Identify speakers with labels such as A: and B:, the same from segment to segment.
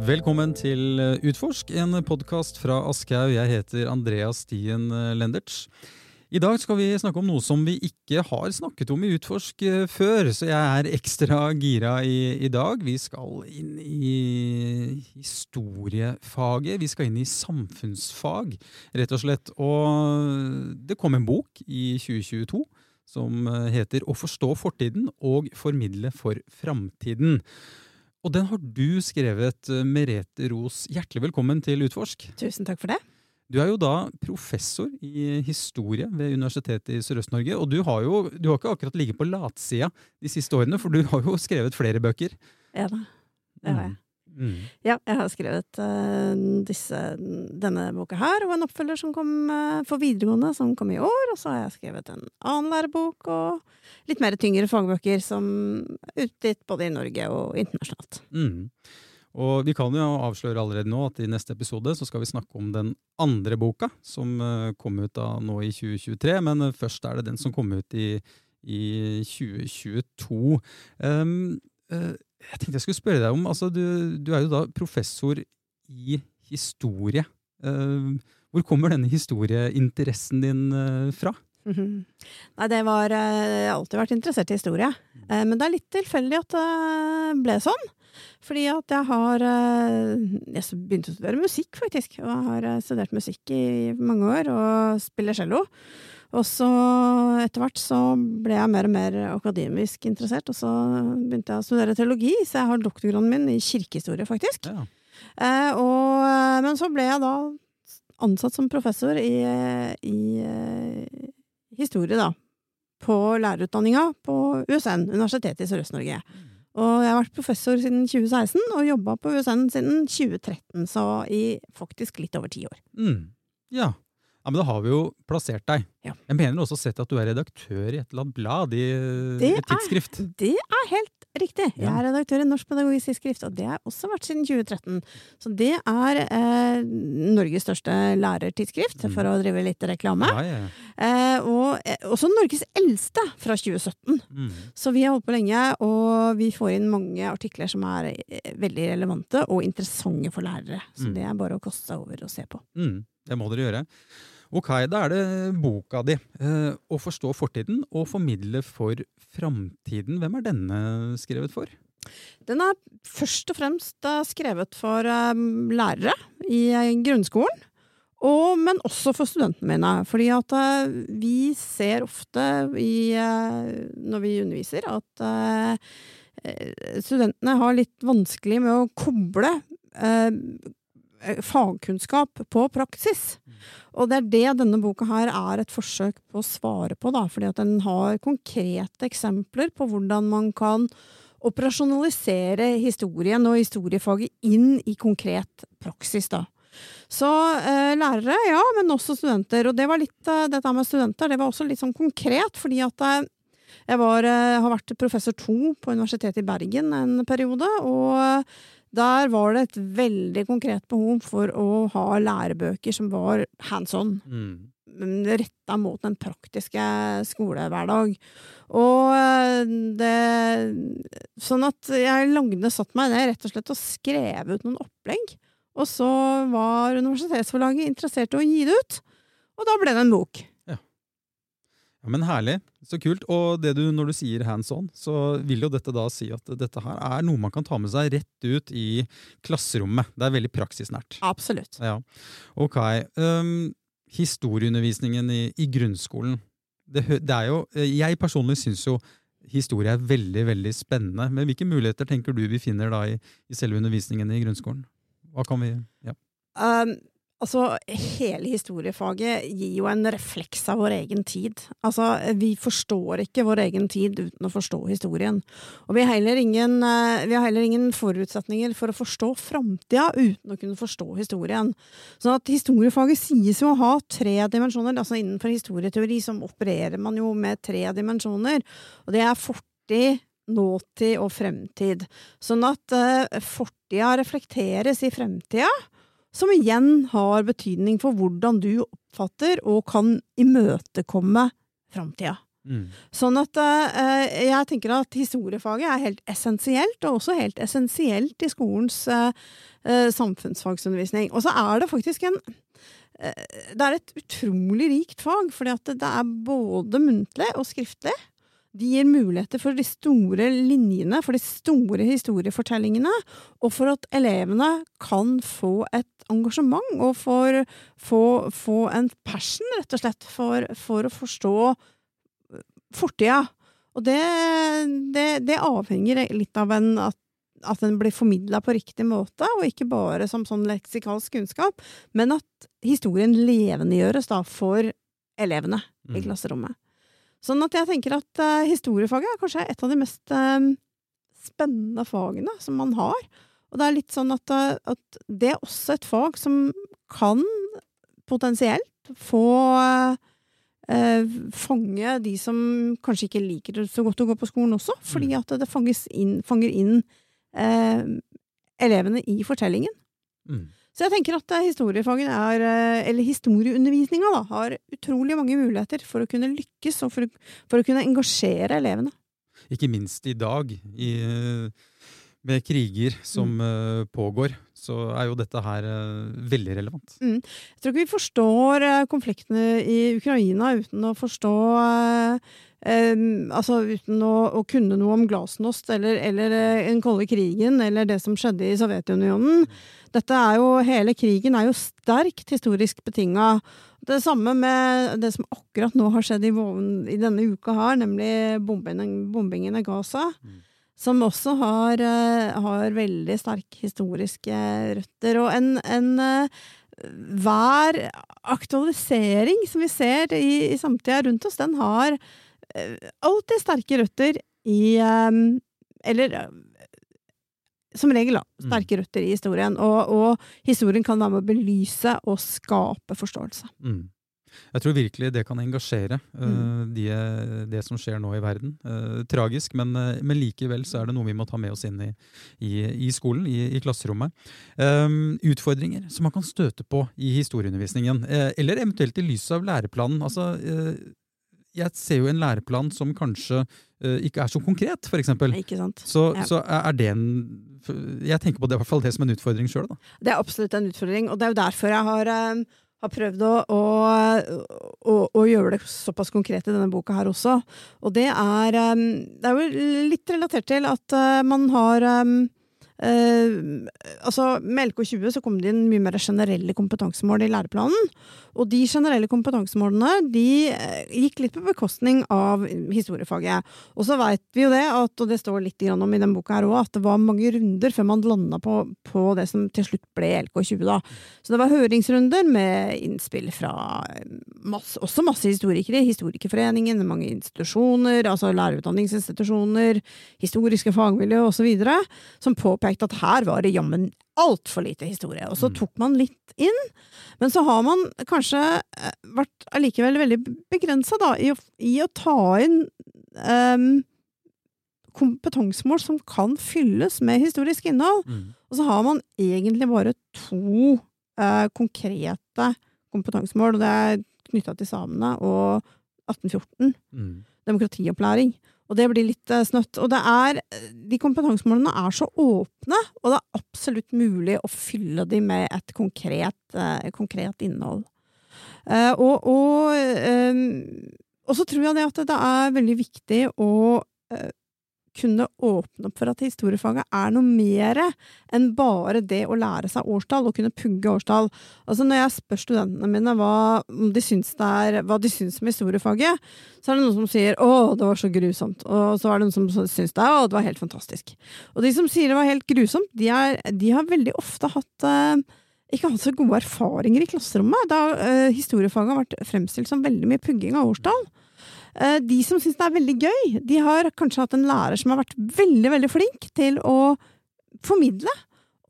A: Velkommen til eh, Utforsk, en podkast fra Aschehoug. Jeg heter Andreas Stien Lenderts. Lendertz. I dag skal vi snakke om noe som vi ikke har snakket om i Utforsk eh, før, så jeg er ekstra gira i, i dag. Vi skal inn i historiefaget. Vi skal inn i samfunnsfag, rett og slett. Og det kom en bok i 2022 som heter Å forstå fortiden og formidle for framtiden. Og den har du skrevet, Merete Ros. Hjertelig velkommen til Utforsk.
B: Tusen takk for det.
A: Du er jo da professor i historie ved Universitetet i Sørøst-Norge. Og du har jo du har ikke akkurat ligget på latsida de siste årene, for du har jo skrevet flere bøker.
B: Ja da, det har jeg. Mm. Ja, jeg har skrevet uh, disse, denne boka her, og en oppfølger som kom uh, for videregående, som kom i år. Og så har jeg skrevet en annen lærebok og litt mer tyngre fagbøker som er utgitt både i Norge og internasjonalt.
A: Mm. Og vi kan jo avsløre allerede nå at i neste episode så skal vi snakke om den andre boka, som uh, kom ut da nå i 2023. Men først er det den som kom ut i, i 2022. Um, jeg tenkte jeg skulle spørre deg om altså du, du, er jo da professor i historie. Uh, hvor kommer denne historieinteressen din uh, fra?
B: Mm -hmm. Nei, det var Jeg har alltid vært interessert i historie. Uh, men det er litt tilfeldig at det ble sånn. Fordi at jeg har Jeg begynte å studere musikk, faktisk. Og jeg har studert musikk i mange år, og spiller cello. Og så etter hvert så ble jeg mer og mer akademisk interessert, og så begynte jeg å studere teologi, så jeg har doktorgraden min i kirkehistorie, faktisk. Ja. Eh, og, men så ble jeg da ansatt som professor i, i uh, historie, da. På lærerutdanninga på USN, Universitetet i Sørøst-Norge. Og jeg har vært professor siden 2016, og jobba på USN siden 2013, så i faktisk litt over ti år.
A: Mm. Ja, Men da har vi jo plassert deg. Ja. Jeg mener også sett at du er redaktør i et eller annet blad, i det et tidsskrift.
B: Er, det er helt riktig. Jeg er redaktør i Norsk pedagogisk tidsskrift, og det har jeg også vært siden 2013. Så det er eh, Norges største lærertidsskrift, mm. for å drive litt reklame. Ja, ja. Eh, og eh, også Norges eldste, fra 2017. Mm. Så vi har holdt på lenge, og vi får inn mange artikler som er eh, veldig relevante og interessante for lærere. Så mm. det er bare å koste seg over og se på.
A: Mm. Det må dere gjøre. Ok, da er det boka di. Eh, å forstå fortiden og formidle for framtiden. Hvem er denne skrevet for?
B: Den er først og fremst eh, skrevet for um, lærere i grunnskolen. Og, men også for studentene mine. Fordi at uh, vi ser ofte i, når vi underviser, at studentene har litt vanskelig med å koble Eh, fagkunnskap på praksis. Og det er det denne boka her er et forsøk på å svare på, da, fordi at den har konkrete eksempler på hvordan man kan operasjonalisere historien og historiefaget inn i konkret praksis, da. Så eh, lærere, ja, men også studenter. Og det var litt, eh, dette med studenter det var også litt sånn konkret, fordi at eh, jeg var, eh, har vært professor to på Universitetet i Bergen en periode. og der var det et veldig konkret behov for å ha lærebøker som var hands on. Mm. Retta mot den praktiske skolehverdag. Og eh, det Sånn at jeg lagde, satt meg ned rett og slett og skrev ut noen opplegg. Og så var universitetsforlaget interessert i å gi det ut. Og da ble det en bok.
A: Ja, Men herlig. Så kult. Og du, når du sier hands on, så vil jo dette da si at dette her er noe man kan ta med seg rett ut i klasserommet. Det er veldig praksisnært.
B: Absolutt.
A: Ja. Ok. Um, historieundervisningen i, i grunnskolen. Det, det, er jo Jeg personlig syns jo historie er veldig, veldig spennende. Men hvilke muligheter tenker du vi finner da i, i selve undervisningen i grunnskolen? Hva kan vi ja.
B: Um, Altså, hele historiefaget gir jo en refleks av vår egen tid. Altså, vi forstår ikke vår egen tid uten å forstå historien. Og vi har heller ingen, eh, har heller ingen forutsetninger for å forstå framtida uten å kunne forstå historien. Så at historiefaget sies jo å ha tre dimensjoner. Altså innenfor historieteori så opererer man jo med tre dimensjoner, og det er fortid, nåtid og fremtid. Sånn at uh, fortida reflekteres i fremtida som igjen har betydning for hvordan du oppfatter og kan imøtekomme framtida.
A: Mm.
B: Sånn at uh, jeg tenker at historiefaget er helt essensielt, og også helt essensielt i skolens uh, uh, samfunnsfagsundervisning. Og så er det faktisk en Det er et utrolig rikt fag, fordi at det er både muntlig og skriftlig. De gir muligheter for de store linjene, for de store historiefortellingene, og for at elevene kan få et engasjement og for, få, få en passion, rett og slett, for, for å forstå fortida. Og det, det, det avhenger litt av en, at, at den blir formidla på riktig måte, og ikke bare som sånn leksikalsk kunnskap, men at historien levendegjøres da for elevene i
A: Mm.
B: klasserommet. Sånn at jeg tenker at uh, historiefaget er kanskje et av de mest eh, spennende fagene som man har. Og det er litt sånn at, uh, at det er også et fag som kan potensielt få fange de som kanskje ikke liker det så godt å gå på skolen også, fordi at det inn, fanger inn elevene i fortellingen.
A: Mm.
B: Så jeg tenker at historiefaget er, eh, eller historieundervisninga, da, har utrolig mange muligheter for å kunne lykkes, og for, for å kunne engasjere elevene.
A: Ikke minst i dag, i, eh, med kriger som
B: Mm.
A: eh, pågår, så er jo dette her eh, veldig relevant.
B: Jeg tror ikke vi forstår eh, konfliktene i Ukraina uten å forstå em, Altså uten å, å kunne noe om glasnost eller, eller den kolde krigen eller det som skjedde i Sovjetunionen. Dette er jo, Hele krigen er jo sterkt historisk betinga. Det samme med det som akkurat nå har skjedd i, i denne uka her, nemlig bombingen, bombingen av Gaza.
A: Mm.
B: Som også har, eh, har veldig sterke historiske røtter. Og en, en eh, hver aktualisering som vi ser i, i samtida rundt oss, den har eh, alltid sterke røtter i eh, Eller eh, som regel, da.
A: Mm.
B: Sterke røtter i historien. Og, og historien kan være med å belyse og skape forståelse.
A: Mm. Jeg tror virkelig det kan engasjere eh,
B: Mm.
A: de, det som skjer nå i verden. Eh, tragisk, men, eh, men likevel så er det noe vi må ta med oss inn i, i, i skolen, i, i klasserommet. Um, utfordringer som man kan støte på i historieundervisningen, eller eventuelt i lys av læreplanen. Altså, jeg ser jo en læreplan som kanskje ikke er så konkret, for eksempel.
B: Ikke sant?
A: Så,
B: Ja.
A: så er det en Jeg tenker på det, i hvert fall det som en utfordring sjøl.
B: Det er absolutt en utfordring, og det er jo derfor jeg har, har prøvd å, å, å, å gjøre det såpass konkret i denne boka her også. Og det er eh, Det er jo litt relatert til at eh, man har eh, altså Med LK20 så kom det inn mye mer generelle kompetansemål i læreplanen. Og de generelle kompetansemålene de eh, gikk litt på bekostning av historiefaget. Og så veit vi jo det, at, og det står litt om i den boka her òg, at det var mange runder før man landa på, på det som til slutt ble LK20. da. Så det var høringsrunder med innspill fra eh, masse, også masse historikere, Historikerforeningen, mange institusjoner, altså lærerutdanningsinstitusjoner, historiske fagmiljø osv., som påpekte at her var det jammen altfor lite historie. Og så
A: Mm.
B: tok man litt inn, men så har man kanskje eh, vært allikevel veldig begrensa i, å- i å ta inn um, kompetansemål som kan fylles med historisk innhold.
A: Mm.
B: Og så har man egentlig bare to eh, konkrete kompetansemål, og det er knytta til samene og 1814,
A: Mm.
B: demokratiopplæring. Og det blir litt eh, snøtt. Og er, de kompetansemålene er så åpne, og det er absolutt mulig å fylle dem med et konkret, eh, konkret innhold. Eh, og, og, og så tror jeg det at det er veldig viktig å kunne åpne opp for at historiefaget er noe mer enn bare det å lære seg årstall og kunne pugge årstall. Altså Når jeg spør studentene mine hva de syns, er, hva de syns om historiefaget, så er det noen som sier 'å, det var så grusomt', og så er det noen som syns det, 'å, det var helt fantastisk'. Og de som sier det var helt grusomt, de, er, de har veldig ofte hatt eh, ikke hatt så gode erfaringer i klasserommet, da eh, historiefaget har vært fremstilt som veldig mye pugging av årstall. Eh, de som syns det er veldig gøy, de har kanskje hatt en lærer som har vært veldig, veldig flink til å formidle,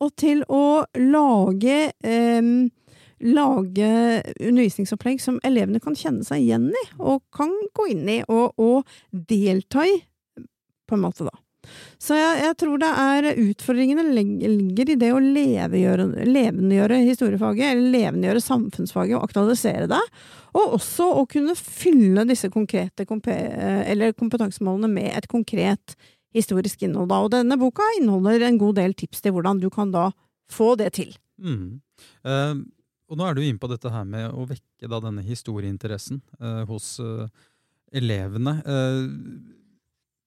B: og til å lage eh, lage undervisningsopplegg som elevene kan kjenne seg igjen i, og kan gå inn i og, og delta i, på en måte, da. Så jeg, jeg tror det er utfordringene ligger i det å levendegjøre historiefaget, eller levendegjøre samfunnsfaget og aktualisere det. Og også å kunne fylle disse konkrete kompetansemålene med et konkret historisk innhold. Og denne boka inneholder en god del tips til hvordan du kan da få det til.
A: Mm. Uh, og nå er du inne på dette her med å vekke da denne historieinteressen uh, hos uh, elevene. Eh,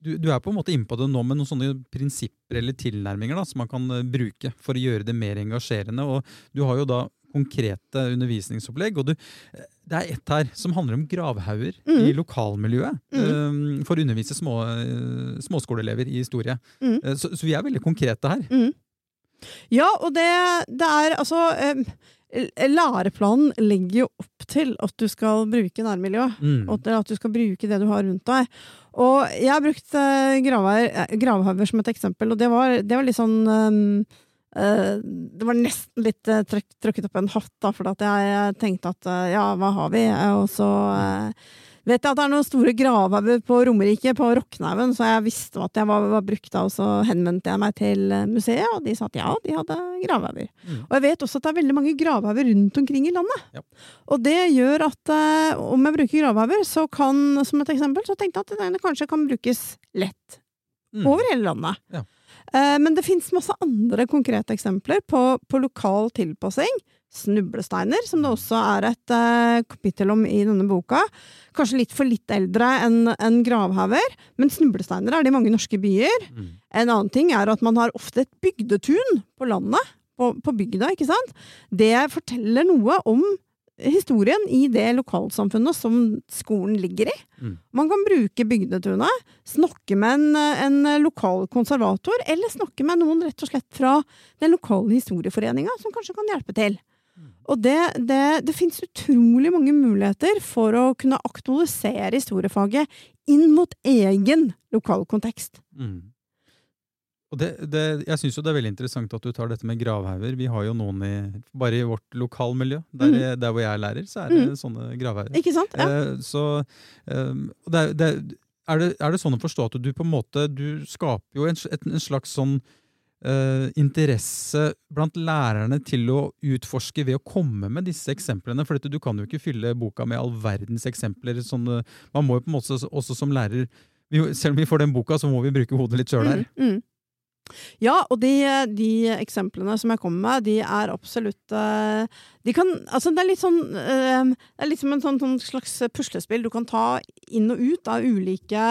A: du, du er på en måte inne på det nå med noen sånne prinsipper eller tilnærminger da, som man kan eh, bruke for å gjøre det mer engasjerende. Og du har jo da konkrete undervisningsopplegg. og du, eh, Det er ett her som handler om gravhauger
B: Mm.
A: i lokalmiljøet.
B: Mm.
A: eh, for å undervise små, uh, småskoleelever i historie.
B: Mm.
A: Uh, så, så vi er veldig konkrete her.
B: Mm. Ja, og det, det er altså eh, Læreplanen legger jo opp til at du skal bruke nærmiljøet.
A: Mm.
B: Og at du skal bruke det du har rundt deg. Og jeg har brukt eh, eh, gravhauger som et eksempel, og det var, det var litt sånn um, uh, Det var nesten litt uh, trykket opp en hatt, da, for at jeg tenkte at ja, hva har vi? Og så eh, vet jeg at det er noen store gravhauger på Romerike, på Rocknaugen, så jeg visste at jeg var, var brukt da, og så henvendte jeg meg til eh, museet, og de sa at ja, de hadde gravhauger.
A: Mm.
B: Og jeg vet også at det er veldig mange gravhauger rundt omkring i landet.
A: Ja.
B: Og det gjør at eh, om jeg bruker gravhauger, så kan, som et eksempel, så tenkte jeg at den kanskje kan brukes lett
A: Mm.
B: over hele landet.
A: Ja.
B: Eh, men det fins masse andre konkrete eksempler på, på lokal tilpassing. Snublesteiner, som det også er et uh, kapittel om i denne boka. Kanskje litt for litt eldre enn en gravhauger, men snublesteiner er det i mange norske byer.
A: Mm.
B: En annen ting er at man har ofte et bygdetun på landet, på, på bygda, ikke sant? Det forteller noe om historien i det lokalsamfunnet som skolen ligger i.
A: Mm.
B: Man kan bruke bygdetunet, snakke med en, en lokal konservator, eller snakke med noen rett og slett fra den lokale historieforeninga, som kanskje kan hjelpe til. Og det, det, det finnes utrolig mange muligheter for å kunne aktualisere historiefaget inn mot egen lokal kontekst.
A: Mm. Og det, det, jeg syns det er veldig interessant at du tar dette med gravhauger. Vi har jo noen i, bare i vårt lokalmiljø. Der,
B: Mm.
A: der hvor jeg er lærer, så er det
B: Mm.
A: sånne gravhauger.
B: Ikke sant? Ja.
A: Eh, så eh, det, det, er, det, er det sånn å forstå at du på en måte Du skaper jo en, en slags sånn eh, interesse blant lærerne til å utforske ved å komme med disse eksemplene. For du kan jo ikke fylle boka med all verdens eksempler. Sånn, eh, man må jo på en måte også, som lærer Selv om vi får den boka, så må vi bruke hodet litt sjøl her.
B: Mm, mm. Ja, og de, de eksemplene som jeg kommer med, de er absolutt eh, De kan Altså, det er litt sånn eh, Det er litt som en sånn, sånn slags puslespill du kan ta inn og ut av ulike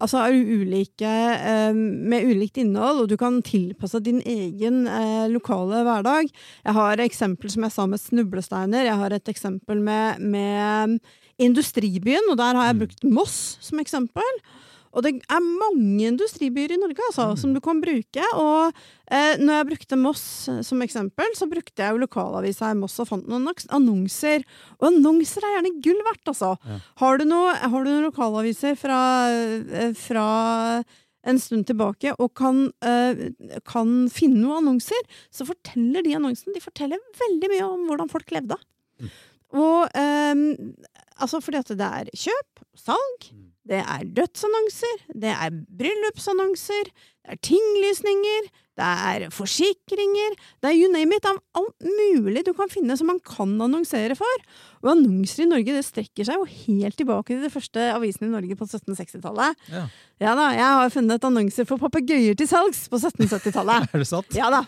B: Altså er ulike eh, Med ulikt innhold, og du kan tilpasse din egen eh, lokale hverdag. Jeg har eksempel som jeg sa med snublesteiner. Jeg har et eksempel med, med industribyen, og der har jeg
A: Mm.
B: brukt Moss som eksempel. Og det er mange industribyer i Norge altså,
A: Mm.
B: som du kan bruke. Og eh, når jeg brukte Moss eh, som eksempel, så brukte jeg jo lokalavisa i Moss og fant noen annonser. Og annonser er gjerne gull verdt, altså.
A: Ja.
B: Har, du noe, har du noen lokalaviser fra, eh, fra en stund tilbake og kan, eh, kan finne noen annonser, så forteller de annonsene de forteller veldig mye om hvordan folk levde.
A: Mm.
B: Og eh, altså fordi at det er kjøp, salg,
A: Mm.
B: Det er dødsannonser, det er bryllupsannonser, det er tinglysninger, det er forsikringer, det er you name it, av alt mulig du kan finne som man kan annonsere for. Og annonser i Norge det strekker seg jo helt tilbake til de første avisene i Norge på 1760-tallet.
A: Ja.
B: Ja da, jeg har funnet annonser for papegøyer til salgs på 1770-tallet.
A: Er det sant?
B: Ja da.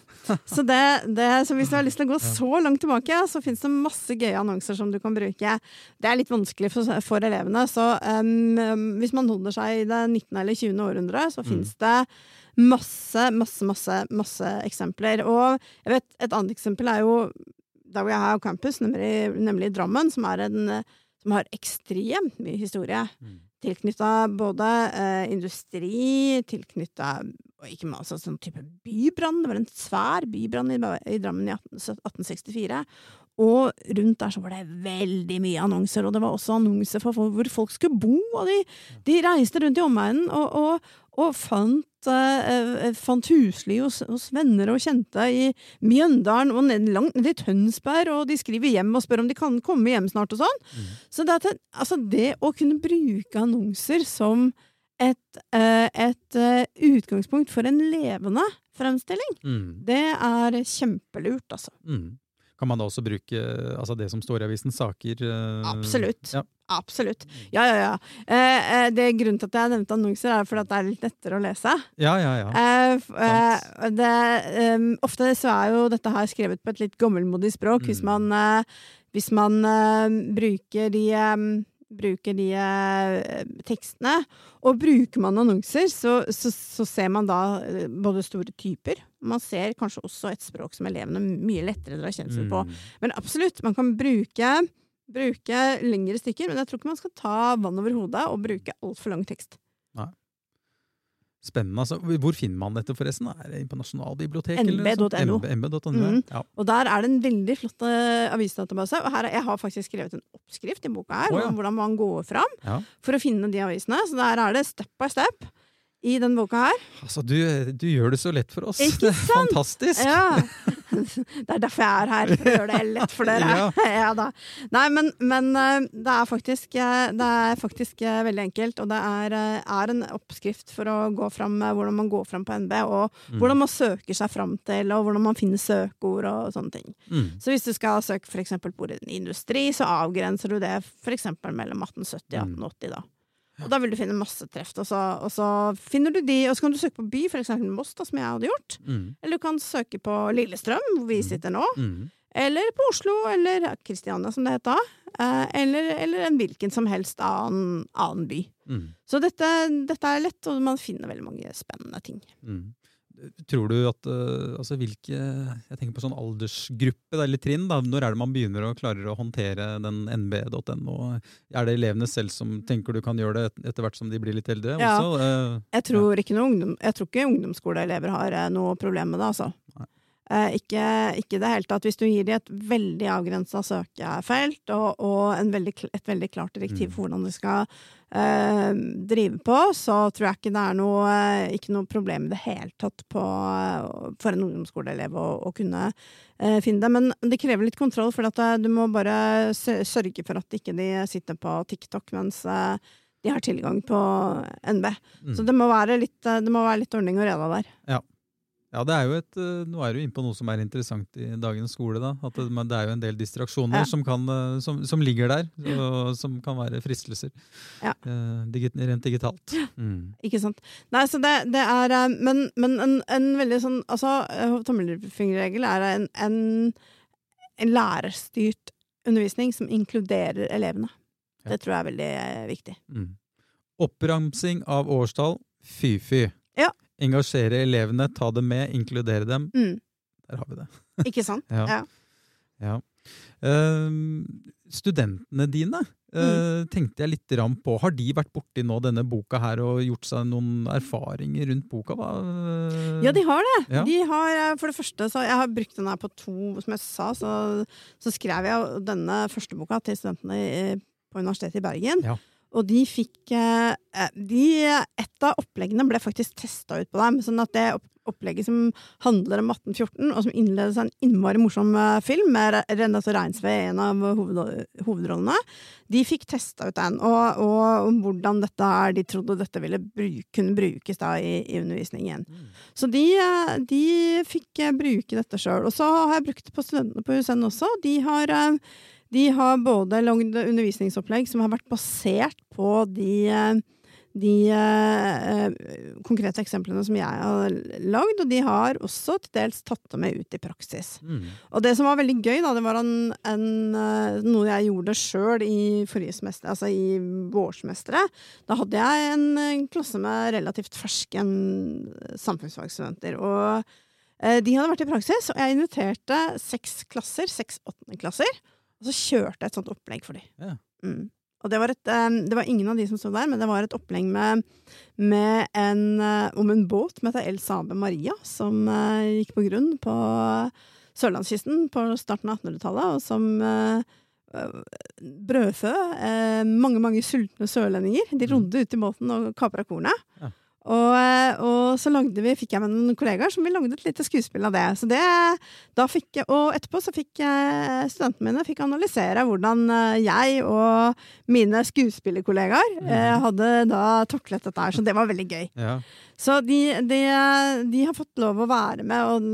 B: Så, det, det, så hvis du har lyst til å gå så langt tilbake, så finnes det masse gøye annonser som du kan bruke. Det er litt vanskelig for, for elevene, så um, hvis man holder seg i det 19. eller 20. århundre, så
A: Mm.
B: det masse, masse, masse, masse eksempler. Og jeg vet, et annet eksempel er jo der hvor jeg har campus, nemlig, nemlig Drammen, som, en, som har ekstremt mye historie
A: Mm.
B: tilknytta både eh, industri, tilknytta ikke altså, sånn type bybrann. Det var en svær bybrann i, i Drammen i 18, 1864. Og rundt der så var det veldig mye annonser, og det var også annonser for hvor folk skulle bo. Og de, de reiste rundt i omegnen og, og, og fant, eh, fant husly hos, hos venner og kjente i Mjøndalen og ned, langt ned i Tønsberg, og de skriver hjem og spør om de kan komme hjem snart og sånn.
A: Mm.
B: Så det, altså det å kunne bruke annonser som et, eh, et eh, utgangspunkt for en levende fremstilling.
A: Mm.
B: Det er kjempelurt, altså.
A: Mm. Kan man da også bruke altså det som står i avisen, saker? eh,
B: Absolutt.
A: Ja.
B: Absolutt. Ja, ja, ja. Eh, eh, det Grunnen til at jeg nevnte annonser, er fordi at det er litt lettere å lese.
A: ja, ja. ja.
B: Eh, eh, det, um, ofte så er jo dette her skrevet på et litt gammelmodig språk. Hvis
A: Mm.
B: man, eh, hvis man eh, bruker de em, Bruker de eh, tekstene. Og bruker man annonser, så, så, så ser man da eh, både store typer. Man ser kanskje også et språk som elevene mye lettere drar kjensel på.
A: Mm.
B: Men absolutt, man kan bruke, bruke lengre stykker, men jeg tror ikke man skal ta vann over hodet og bruke altfor lang tekst.
A: Spennende. altså. Hvor finner man dette, forresten? Er det på Nasjonalbiblioteket? MB.no.
B: NB.no, Mhm.
A: ja.
B: Og der er det en veldig flott eh, avisdatabase. Og her, er- jeg har faktisk skrevet en oppskrift i boka her,
A: oh, ja.
B: om hvordan man går fram
A: Ja.
B: for å finne de avisene. Så der er det step by step i den boka her.
A: Altså, du, du gjør det så lett for oss.
B: Ikke
A: er Fantastisk!
B: Ja. Det er derfor jeg er her, for å gjøre det lett for dere.
A: Ja.
B: Ja, da. Nei, men, men eh, det er faktisk, eh, det er faktisk eh, veldig enkelt, og det er, er en oppskrift for å gå fram hvordan man går fram på NB, og
A: Mm.
B: hvordan man søker seg fram til, og hvordan man finner søkeord og sånne ting.
A: Mm.
B: Så hvis du skal søke eksempel på industri, så avgrenser du det eksempel mellom 1870 og
A: Mm.
B: 1880 da. Og da vil du finne masse treff, og så, og så finner du de, og så kan du søke på by, eksempel Moss, da, som jeg hadde gjort.
A: Mm.
B: Eller du kan søke på Lillestrøm, hvor vi
A: Mm.
B: sitter nå.
A: Mm.
B: Eller på Oslo, eller Kristiania, som det het da. Eh, eller, eller en hvilken som helst annen, annen by.
A: Mm.
B: Så dette, dette er lett, og man finner veldig mange spennende ting.
A: Mm. Tror du at eh, altså hvilke Jeg tenker på sånn aldersgruppe, eller trinn. da, Når er det man begynner å klare å håndtere den nb.no? Er det elevene selv som tenker du kan gjøre det etter hvert som de blir litt eldre?
B: Ja.
A: Også? Eh,
B: Jeg tror, ikke noen ungdom, jeg tror ikke ungdomsskoleelever har eh, noe problem med det, altså.
A: Nei.
B: Eh, ikke, ikke det hele tatt. Hvis du gir dem et veldig avgrensa søkefelt og, og en veldig, et veldig klart direktiv
A: Mm.
B: for hvordan de skal eh, drive på, så tror jeg ikke det er noe, eh, ikke noe problem i det hele tatt på, for en ungdomsskoleelev å, å kunne eh, finne det. Men det krever litt kontroll, for eh, du må bare sørge for at ikke de sitter på TikTok mens eh, de har tilgang på NB.
A: mm.
B: Så det må være litt, det må være litt ordning og reda der.
A: Ja, det er jo et, eh, Nå er du inne på noe som er interessant i dagens skole. da, at Det, det er jo en del distraksjoner
B: Ja.
A: som, kan, eh, som, som ligger der, og som kan være fristelser.
B: Ja.
A: Eh, digit, rent digitalt. Mm.
B: Ikke sant? Nei, så det, det er eh, Men, men en, en veldig sånn Altså, tommelfingerregel er en, en, en lærerstyrt undervisning som inkluderer elevene.
A: Ja.
B: Det tror jeg er veldig viktig.
A: Mm. Oppramsing av årstall, fy-fy.
B: Ja.
A: Engasjere elevene, ta dem med, inkludere dem.
B: Mm.
A: Der har vi det.
B: Ikke sant?
A: Ja.
B: Ja.
A: Ehm, studentene dine
B: Mm.
A: eh, tenkte jeg litt rann på. Har de vært borti nå denne boka her og gjort seg noen erfaringer rundt boka? Hva?
B: Ja, de har det.
A: Ja.
B: De har, eh, for det første, så Jeg har brukt den her på to, som jeg sa, så, så skrev jeg denne første boka til studentene på Universitetet i Bergen.
A: Ja.
B: Og de fikk eh, eh, de, Et av oppleggene ble faktisk testa ut på dem. Sånn at det opplegget som handler om 1814, og som innledes av en innmari morsom eh, film med Re- Renate Reinsve i en av hoved, hovedrollene, de fikk testa ut den. Og, og om hvordan er, de trodde dette ville bru, kunne brukes da i, i undervisningen.
A: Mm.
B: Så de, de fikk bruke dette sjøl. Og så har jeg brukt det på studentene på USN også. De har, de har både lagd undervisningsopplegg som har vært basert på de, eh, de eh, eh, konkrete eksemplene som jeg har lagd, og de har også til dels tatt det med ut i praksis.
A: Mm.
B: Og det som var veldig gøy, da, det var en, en, eh, noe jeg gjorde sjøl i forrige semester, altså i vårsemesteret. Da hadde jeg en en klasse med relativt ferske samfunnsfagstudenter, samfunnsfagsstudenter. Og eh, de hadde vært i praksis, og jeg inviterte seks klasser, seks åttendeklasser, og så kjørte jeg et sånt opplegg for dem.
A: Ja.
B: Mm. Og det var, et, eh, det var ingen av de som sto der, men det var et opplegg med, med en, eh, om en båt som heter El Sabe Maria, som eh, gikk på grunn på sørlandskysten på starten av 1800-tallet, og som brødfø mange, mange sultne sørlendinger. De
A: Mm.
B: rodde ut i båten og kapra kornet.
A: Ja.
B: Og, eh, og så lagde vi, fikk jeg med noen kollegaer som vi lagde et lite skuespill av det. Så det da fikk, og etterpå så fikk eh, studentene mine fikk analysere hvordan eh, jeg og mine skuespillerkollegaer mm. hadde da taklet dette her. Så det var veldig gøy.
A: Ja.
B: Så de, de, de har fått lov å være med og,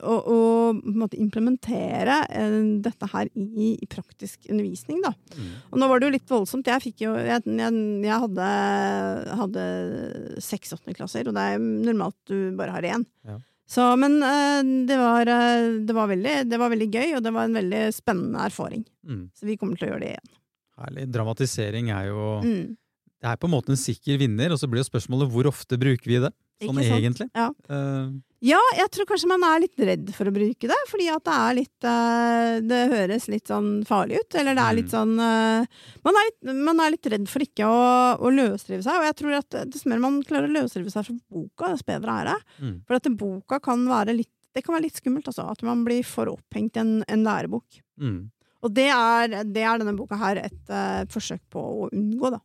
B: og, og på en måte implementere eh, dette her i, i praktisk undervisning, da.
A: Mm.
B: Og nå var det jo litt voldsomt. Jeg fikk jo Jeg, jeg, jeg hadde, hadde seks åttendeklasser, og det er normalt du bare har én.
A: Ja.
B: Så, men eh, det, var, eh, det, var veldig, det var veldig gøy, og det var en veldig spennende erfaring.
A: Mm.
B: Så vi kommer til å gjøre det igjen.
A: Herlig. Dramatisering er jo
B: Mm.
A: Det er på en måte en sikker vinner, og så blir jo spørsmålet hvor ofte bruker vi det? Sånn egentlig.
B: Ja.
A: Uh,
B: Ja, jeg tror kanskje man er litt redd for å bruke det, fordi at det er litt uh, Det høres litt sånn farlig ut, eller det er litt
A: Mm.
B: sånn uh, man, er litt, man er litt redd for ikke å, å løsrive seg, og jeg tror at dess mer man klarer å løsrive seg fra boka, dess bedre er det.
A: mm.
B: For at boka kan være litt det kan være litt skummelt, altså. At man blir for opphengt i en, en lærebok.
A: Mm.
B: Og det er, det er denne boka her et uh, forsøk på å unngå, da.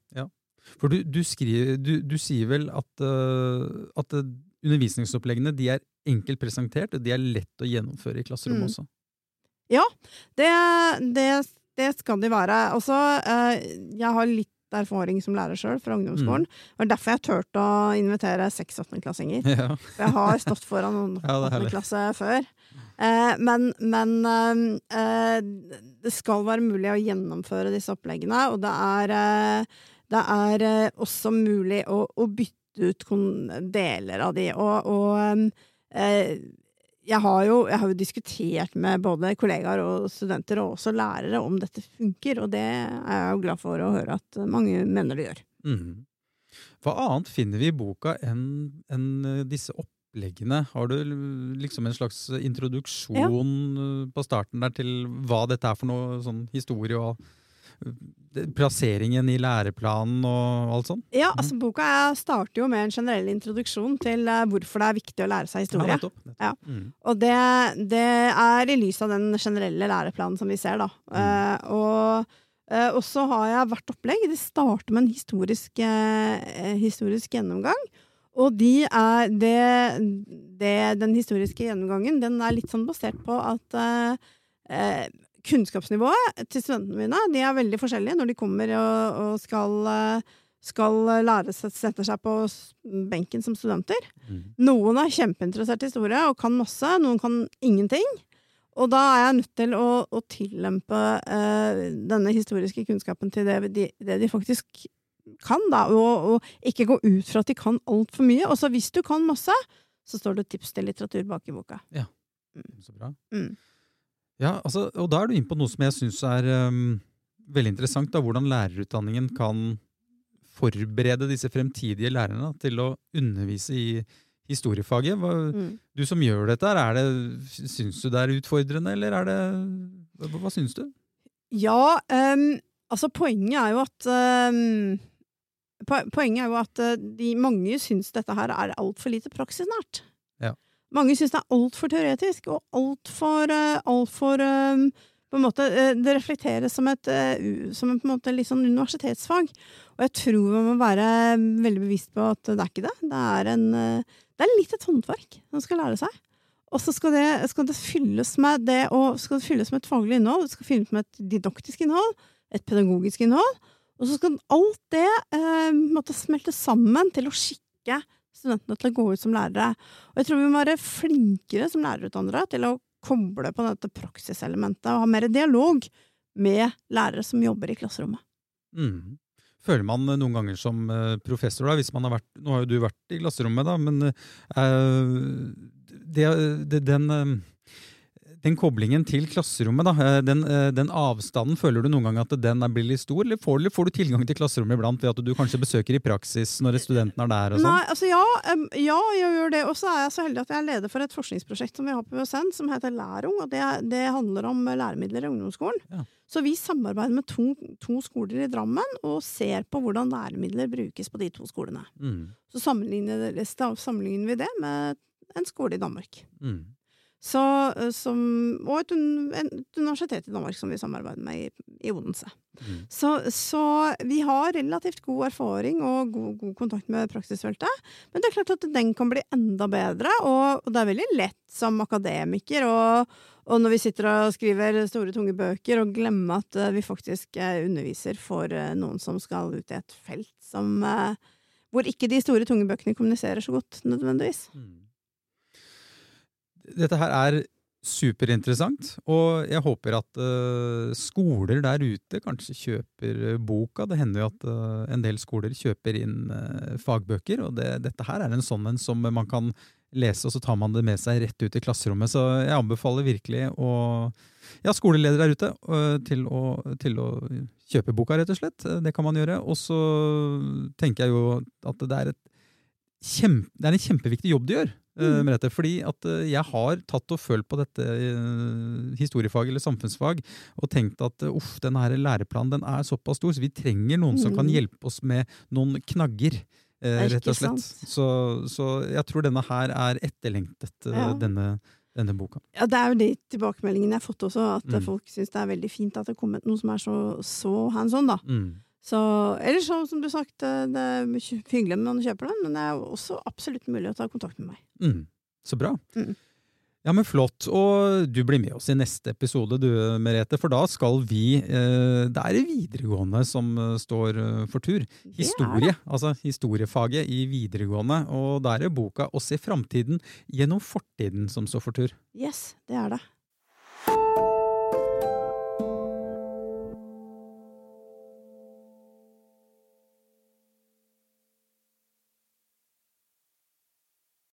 A: For du, du, skriver, du, du sier vel at, uh, at eh, undervisningsoppleggene de er enkelt presentert, og de er lett å gjennomføre i klasserommet
B: Mm.
A: også.
B: Det, det, det skal de være. Også, uh, jeg har litt erfaring som lærer sjøl fra ungdomsskolen. Det var derfor jeg turte å invitere seks-åttendeklassinger.
A: Ja.
B: For jeg har stått foran
A: Ja, det er
B: før. Eh, men men eh, det skal være mulig å gjennomføre disse oppleggene, og det er, eh, det er eh, også mulig å, å bytte ut deler av de. Og, og eh, jeg, har jo, jeg har jo diskutert med både kollegaer og studenter, og også lærere, om dette funker, og det er jeg jo glad for å høre at mange mener det gjør.
A: Mm. Hva annet finner vi i boka enn enn, eh, disse oppleggene? Har du liksom en slags introduksjon ja. på starten der til hva dette er for noe sånn historie og plasseringen i læreplanen og alt sånt?
B: Ja, altså Boka er- starter jo med en generell introduksjon til eh, hvorfor det er viktig å lære seg historie.
A: Ja, nettopp. nettopp.
B: Ja.
A: Mm.
B: Og det, det er i lys av den generelle læreplanen som vi ser, da. Eh, og uh, og så har jeg hvert opplegg. Det starter med en historisk, uh, historisk gjennomgang. Og de er, det, det, den historiske gjennomgangen den er litt sånn basert på at eh, eh, kunnskapsnivået til studentene mine de er veldig forskjellige når de kommer og, og skal, eh, skal lære seg, sette seg på benken som studenter.
A: Mm.
B: Noen er kjempeinteressert i historie og kan masse, noen kan ingenting. Og da er jeg nødt til å, å tillempe eh, denne historiske kunnskapen til det de, det de faktisk kan, da, og, og ikke gå ut fra at de kan altfor mye. Og så hvis du kan masse, så står det tips til litteratur bak i boka.
A: Ja, Så bra.
B: Mm.
A: Ja, altså, og da er du inne på noe som jeg syns er um, veldig interessant. Da, hvordan lærerutdanningen kan forberede disse fremtidige lærerne til å undervise i historiefaget. Hva,
B: Mm.
A: Du som gjør dette, er det, syns du det er utfordrende, eller er det Hva, hva syns du?
B: Ja, um, altså poenget er jo at um, Poenget er jo at eh, de, mange syns dette her er altfor lite praksisnært. Mange syns det er altfor teoretisk og altfor alt for, ehm, på en måte, eh, Det reflekteres som et, eh, som en måte, litt sånn universitetsfag. Og jeg tror man må være veldig bevisst på at det er ikke det. Det er, en, eh, det er litt et håndverk man skal lære seg. Og så skal det, skal det fylles med det, og skal det fylles med et faglig innhold, det skal fylles med et didaktisk innhold, et pedagogisk innhold, og så skal alt det eh, måtte smelte sammen til å skikke studentene til å gå ut som lærere. Og jeg tror vi må være flinkere som lærerutdannere til å koble på dette praksiselementet og ha mer dialog med lærere som jobber i klasserommet.
A: Mm. Føler man noen ganger som eh, professor, da, hvis man har vært Nå har jo du vært i klasserommet, da, men uh, det, det, den, eh, den koblingen til klasserommet, da, eh, den, eh, den avstanden, føler du noen gang at den er- blir litt stor, eller får, eller får du tilgang til klasserommet iblant ved at du kanskje besøker i praksis når studenten er der og sånn?
B: Nei, altså ja, ja, jeg gjør det. Og så er jeg så heldig at jeg er leder for et forskningsprosjekt som vi har på USN, som heter Lærung, og det, det handler om læremidler i ungdomsskolen.
A: Ja.
B: Så vi samarbeider med to, to skoler i Drammen og ser på hvordan læremidler brukes på de to skolene.
A: Mm.
B: Så sammenligner, sammenligner vi det med en skole i Danmark.
A: Mm.
B: Så, eh, som, og et, et universitet i Danmark som vi samarbeider med i, i Odense.
A: Mm.
B: Så, så, vi har relativt god erfaring og god, god, kontakt med praksisfeltet. Men det er klart at den kan bli enda bedre, og, og det er veldig lett som akademiker og, og når vi sitter og skriver store, tunge bøker, og glemme at uh, vi faktisk uh, underviser for noen som skal ut i et felt som Hvor ikke de store, tunge bøkene kommuniserer så godt, nødvendigvis. Mm.
A: Dette her er superinteressant, og jeg håper at uh, skoler der ute kanskje kjøper boka. Det hender jo at uh, en del skoler kjøper inn uh, fagbøker, og det, dette her er en sånn en som man kan lese, og så tar man det med seg rett ut i klasserommet. Så jeg anbefaler virkelig å, ja, skoleledere der ute til å, til å kjøpe boka, rett og slett. Det kan man gjøre. Og så tenker jeg jo at det er, kjempe, det er en kjempeviktig jobb de gjør. Eh, mm. Merete, fordi at eh, jeg har tatt og følt på dette uh, historiefag eller samfunnsfag og tenkt at uff, denne her læreplanen den er såpass stor, så vi trenger noen mm. som kan mm. hjelpe oss med noen knagger. Rett og slett. Så, så, jeg tror denne her er etterlengtet, ja. denne, denne, boka.
B: Ja, Det er jo de tilbakemeldingene jeg har fått også, at mm. folk syns det er veldig fint at det er kommet noe som er så, så hands on. da. Så, eller så, som du sagt, det er hyggelig når man kjøper den, men det er også absolutt mulig å ta kontakt med meg.
A: Mm. Så bra. Mm. Ja, men Flott. Og du blir med oss i neste episode, du Merete. For da skal vi eh, Det er videregående som eh, står eh, for tur. Historie. Altså historiefaget i videregående. Og da er det boka 'Å se framtiden gjennom fortiden' som står for tur.
B: Yes, det er det.